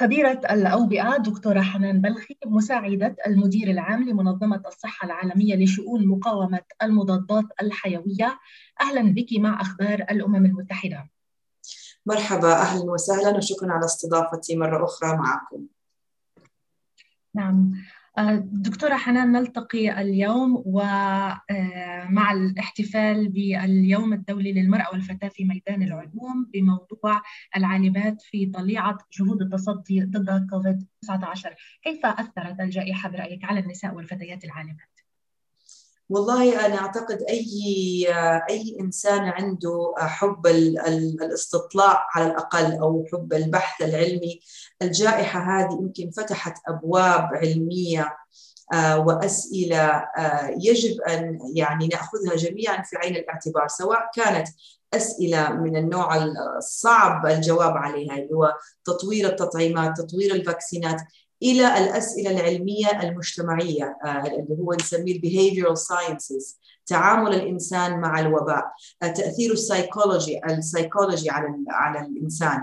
خبيرة الأوبئة دكتورة حنان بلخي مساعدة المدير العام لمنظمة الصحة العالمية لشؤون مقاومة المضادات الحيوية. أهلا بك مع أخبار الأمم المتحدة. مرحبا أهلا وسهلا وشكرا على استضافتي مرة أخرى معكم. نعم. دكتورة حنان نلتقي اليوم ومع الاحتفال باليوم الدولي للمرأة والفتاة في ميدان العلوم بموضوع العالمات في طليعة جهود التصدي ضد كوفيد 19 كيف أثرت الجائحة برأيك على النساء والفتيات العالمات؟ والله أنا أعتقد أي أي إنسان عنده حب الاستطلاع على الأقل أو حب البحث العلمي الجائحة هذه يمكن فتحت أبواب علمية آه، وأسئلة آه، يجب أن يعني نأخذها جميعا في عين الاعتبار سواء كانت أسئلة من النوع الصعب الجواب عليها اللي هو تطوير التطعيمات، تطوير الفاكسينات، إلى الأسئلة العلمية المجتمعية آه، اللي هو نسميه behavioral sciences تعامل الإنسان مع الوباء آه، تأثير ال psychology ال psychology على على الإنسان.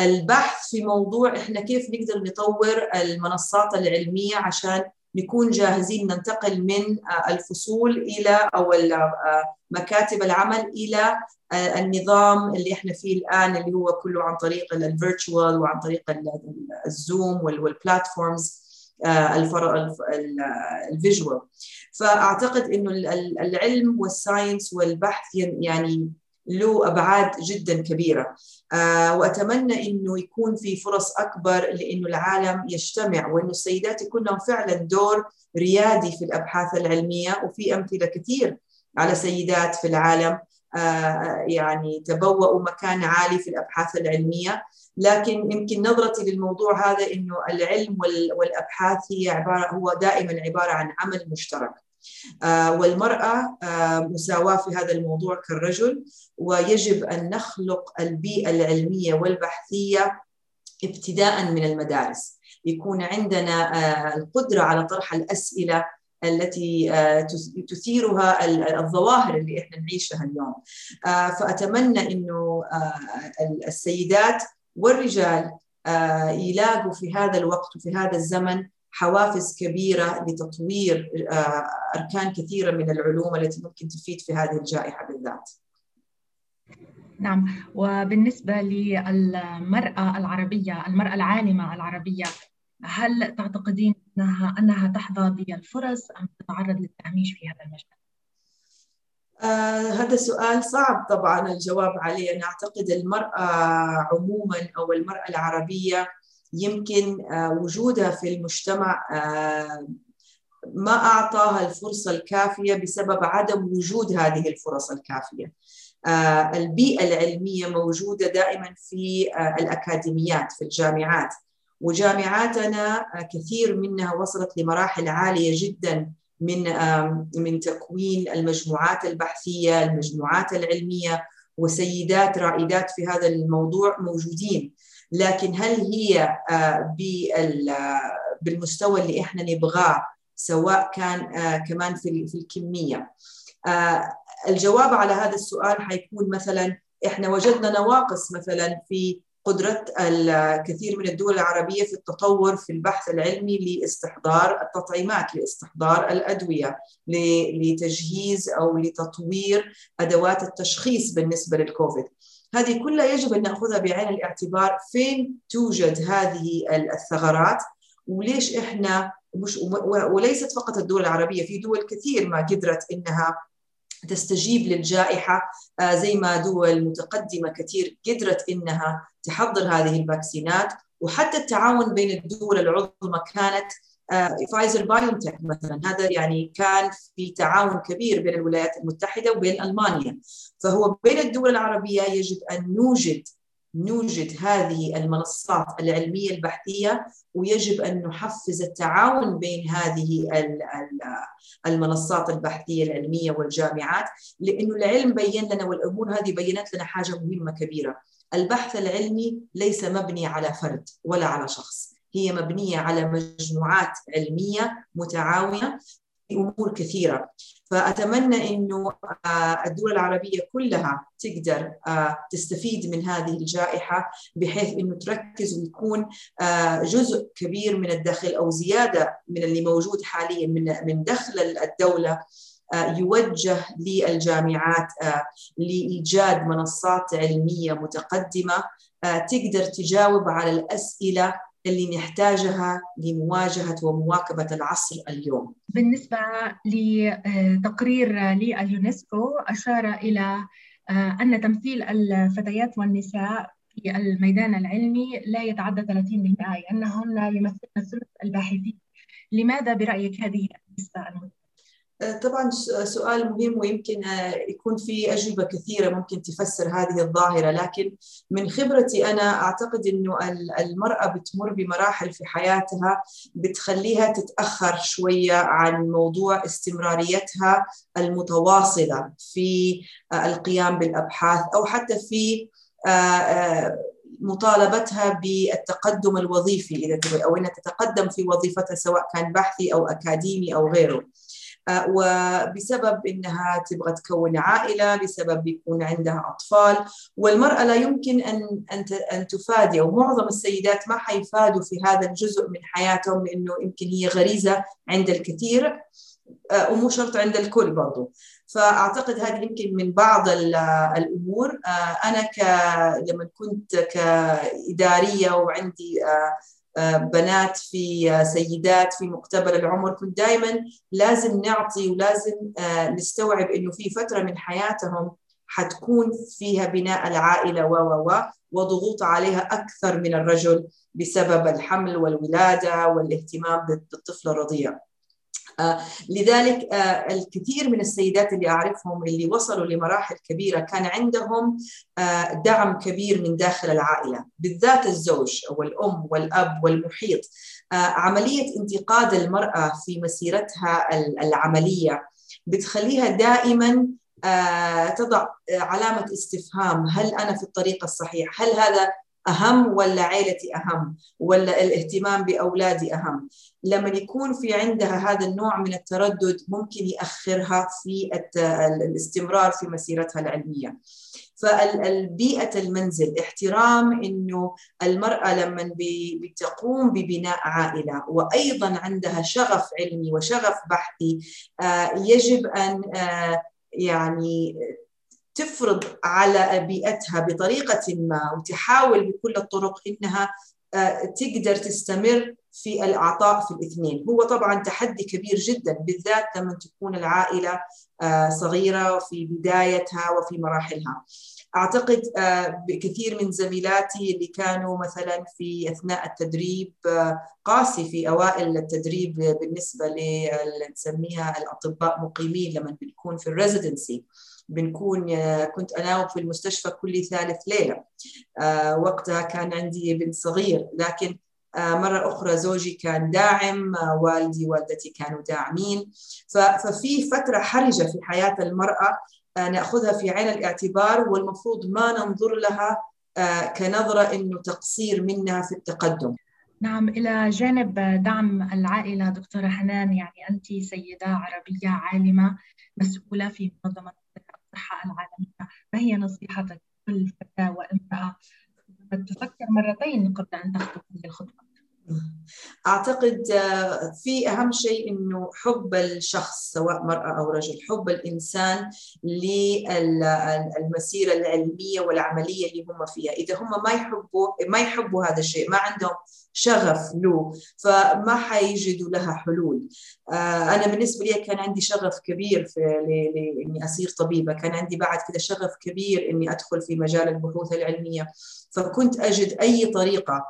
البحث في موضوع إحنا كيف نقدر نطور المنصات العلمية عشان نكون جاهزين ننتقل من آه، الفصول إلى أو مكاتب العمل إلى النظام اللي إحنا فيه الآن اللي هو كله عن طريق ال virtual وعن طريق ال Zoom وال platforms ال visual. فأعتقد إنه العلم وال science والبحث يعني له أبعاد جدا كبيرة. آه، وأتمنى إنه يكون في فرص أكبر لإنه العالم يجتمع وإنه السيدات يكون لهم فعلا دور ريادي في الأبحاث العلمية. وفي أمثلة كثير على سيدات في العالم آه، يعني تبوأوا مكان عالي في الأبحاث العلمية. لكن يمكن نظرتي للموضوع هذا إنه العلم والأبحاث هي عبارة هو دائما عبارة عن عمل مشترك. آه، والمرأة آه، مساواة في هذا الموضوع كالرجل ويجب أن نخلق البيئة العلمية والبحثية ابتداء من المدارس. يكون عندنا القدرة على طرح الأسئلة التي آه، تثيرها الظواهر اللي إحنا نعيشها اليوم. آه، فأتمنى إنه آه، السيدات والرجال يلاقوا في هذا الوقت وفي هذا الزمن حوافز كبيرة لتطوير أركان كثيرة من العلوم التي ممكن تفيد في هذه الجائحة بالذات. نعم وبالنسبة للمرأة العربية، المرأة العالمة العربية هل تعتقدين أنها أنها تحظى بالفرص أم تتعرض للتهميش في هذا المجال؟ آه هذا سؤال صعب طبعا الجواب عليه أنا أعتقد المرأة عموما أو المرأة العربية يمكن آه وجودها في المجتمع آه ما أعطاها الفرصة الكافية بسبب عدم وجود هذه الفرص الكافية. آه البيئة العلمية موجودة دائما في الأكاديميات في الجامعات. وجامعاتنا كثير منها وصلت لمراحل عالية جدا من من تكوين المجموعات البحثية، المجموعات العلمية وسيدات رائدات في هذا الموضوع موجودين، لكن هل هي بالمستوى اللي إحنا نبغاه سواء كان كمان في في الكمية؟ الجواب على هذا السؤال حيكون مثلا إحنا وجدنا نواقص مثلا في قدرة الكثير من الدول العربية في التطور في البحث العلمي لاستحضار التطعيمات لاستحضار الأدوية لتجهيز أو لتطوير أدوات التشخيص بالنسبة للكوفيد هذه كلها يجب أن نأخذها بعين الاعتبار. فين توجد هذه الثغرات؟ وليش إحنا مش وليست فقط الدول العربية في دول كثير ما قدرت إنها تستجيب للجائحة. آه، زي ما دول متقدمة كثير قدرت إنها تحضر هذه الفاكسينات. وحتى التعاون بين الدول العظمى كانت Pfizer BioNTech مثلا هذا يعني كان في تعاون كبير بين الولايات المتحدة وبين ألمانيا. فهو بين الدول العربية يجب أن نوجد نوجد هذه المنصات العلمية البحثية ويجب أن نحفز التعاون بين هذه المنصات البحثية العلمية والجامعات لأنه العلم بين لنا والأمور هذه بينت لنا حاجة مهمة كبيرة. البحث العلمي ليس مبني على فرد ولا على شخص. هي مبنية على مجموعات علمية متعاونة أمور كثيرة. فأتمنى إنه الدول العربية كلها تقدر تستفيد من هذه الجائحة بحيث إنه تركز ويكون جزء كبير من الدخل أو زيادة من اللي موجود حاليا من من دخل الدولة يوجه للجامعات لإيجاد منصات علمية متقدمة تقدر تجاوب على الأسئلة اللي نحتاجها لمواجهة ومواكبة العصر اليوم. بالنسبة لتقرير لليونسكو أشار إلى أن تمثيل الفتيات والنساء في الميدان العلمي لا يتعدى 30% انهن يمثلن ثلث الباحثين. لماذا برأيك هذه النسبة المتوسطه؟ طبعا سؤال مهم ويمكن يكون في أجوبة كثيرة ممكن تفسر هذه الظاهرة لكن من خبرتي أنا أعتقد أنه المرأة بتمر بمراحل في حياتها بتخليها تتأخر شوية عن موضوع استمراريتها المتواصلة في القيام بالأبحاث أو حتى في مطالبتها بالتقدم الوظيفي إذا تبغي أو أنها تتقدم في وظيفتها سواء كان بحثي أو أكاديمي أو غيره. وبسبب إنها تبغى تكون عائلة بسبب يكون عندها أطفال والمرأة لا يمكن أن أن أن تفادي أو معظم السيدات ما حيفادوا في هذا الجزء من حياتهم لأنه يمكن هي غريزة عند الكثير ومو شرط عند الكل برضو. فأعتقد هذه يمكن من بعض الأمور. أنا ك لما كنت كإدارية وعندي بنات في سيدات في مقتبل العمر كنت دائما لازم نعطي ولازم نستوعب إنه في فترة من حياتهم حتكون فيها بناء العائلة و و و وضغوط عليها أكثر من الرجل بسبب الحمل والولادة والاهتمام بالطفل الرضيع. آه لذلك آه الكثير من السيدات اللي أعرفهم اللي وصلوا لمراحل كبيرة كان عندهم آه دعم كبير من داخل العائلة بالذات الزوج أو الام والأب والمحيط عملية انتقاد المرأة في مسيرتها العملية بتخليها دائما تضع علامة استفهام هل أنا في الطريق الصحيح؟ هل هذا أهم ولا عائلتي أهم ولا الاهتمام بأولادي أهم؟ لما يكون في عندها هذا النوع من التردد ممكن يأخرها في الاستمرار في مسيرتها العلمية. فالبيئة المنزل احترام إنه المرأة لما بتقوم ببناء عائلة وأيضا عندها شغف علمي وشغف بحثي يجب أن يعني تفرض على بيئتها بطريقة ما وتحاول بكل الطرق إنها تقدر تستمر في العطاء في الاثنين. هو طبعا تحدي كبير جدا بالذات لما تكون العائلة صغيرة في بدايتها وفي مراحلها. أعتقد كثير من زميلاتي اللي كانوا مثلا في أثناء التدريب قاسي في أوائل التدريب بالنسبة نسميها الأطباء مقيمين لما بنكون في الريزيدنسي. بنكون كنت اناوب في المستشفى كل ثالث ليلة. وقتها كان عندي بنت صغير لكن مرة أخرى زوجي كان داعم والدي والدتي كانوا داعمين. ففي فترة حرجة في حياة المرأة نأخذها في عين الاعتبار والمفروض ما ننظر لها كنظرة إنه تقصير منها في التقدم. نعم إلى جانب دعم العائلة دكتورة حنان يعني أنت سيدة عربية عالمة مسؤولة في منظمة الصحة العالمية ما هي نصيحتك لكل فتاة وامرأة تفكر مرتين قبل أن تخطو هذه الخطوة أعتقد في أهم شيء إنه حب الشخص سواء مرأة أو رجل حب الإنسان للمسيرة العلمية والعملية اللي هم فيها. إذا هم ما يحبوا ما يحبوا هذا الشيء ما عندهم شغف له فما حيجدوا لها حلول. أنا بالنسبة لي كان عندي شغف كبير في إني أصير طبيبة. كان عندي بعد كده شغف كبير إني أدخل في مجال البحوث العلمية. فكنت أجد أي طريقة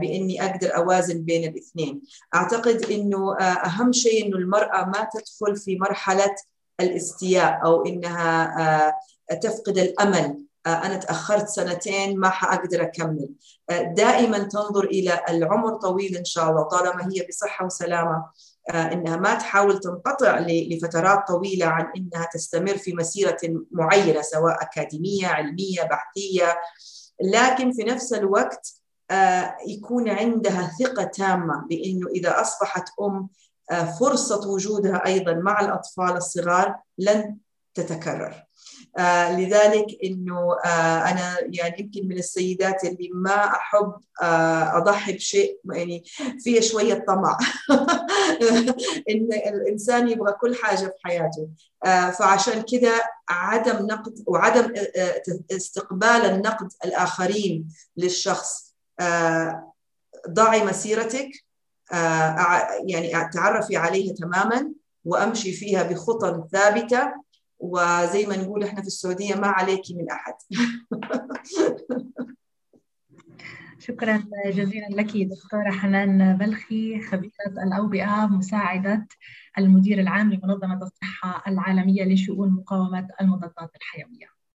بإني أقدر أوازن بين الاثنين. أعتقد إنه أهم شيء إنه المرأة ما تدخل في مرحلة الاستياء أو إنها تفقد الأمل. أنا تأخرت سنتين ما حأقدر أكمل. دائما تنظر إلى العمر طويل إن شاء الله طالما هي بصحة وسلامة. إنها ما تحاول تنقطع لفترات طويلة عن إنها تستمر في مسيرة معينة سواء أكاديمية علمية بحثية. لكن في نفس الوقت يكون عندها ثقة تامة بأنه إذا أصبحت أم فرصة وجودها أيضا مع الأطفال الصغار لن تتكرر. آه لذلك إنه آه أنا يعني يمكن من السيدات اللي ما أحب آه أضحي بشيء يعني فيه شوية طمع. إن الإنسان يبغى كل حاجة في حياته. آه فعشان كذا عدم نقد وعدم استقبال النقد الآخرين للشخص آه ضعي مسيرتك آه يعني تعرفي عليها تماما وأمشي فيها بخطى ثابتة. وزي ما نقول إحنا في السعودية ما عليك من أحد. شكرا جزيلا لك دكتورة حنان بلخي خبيرة الأوبئة مساعدة المدير العام لمنظمة الصحة العالمية لشؤون مقاومة المضادات الحيوية.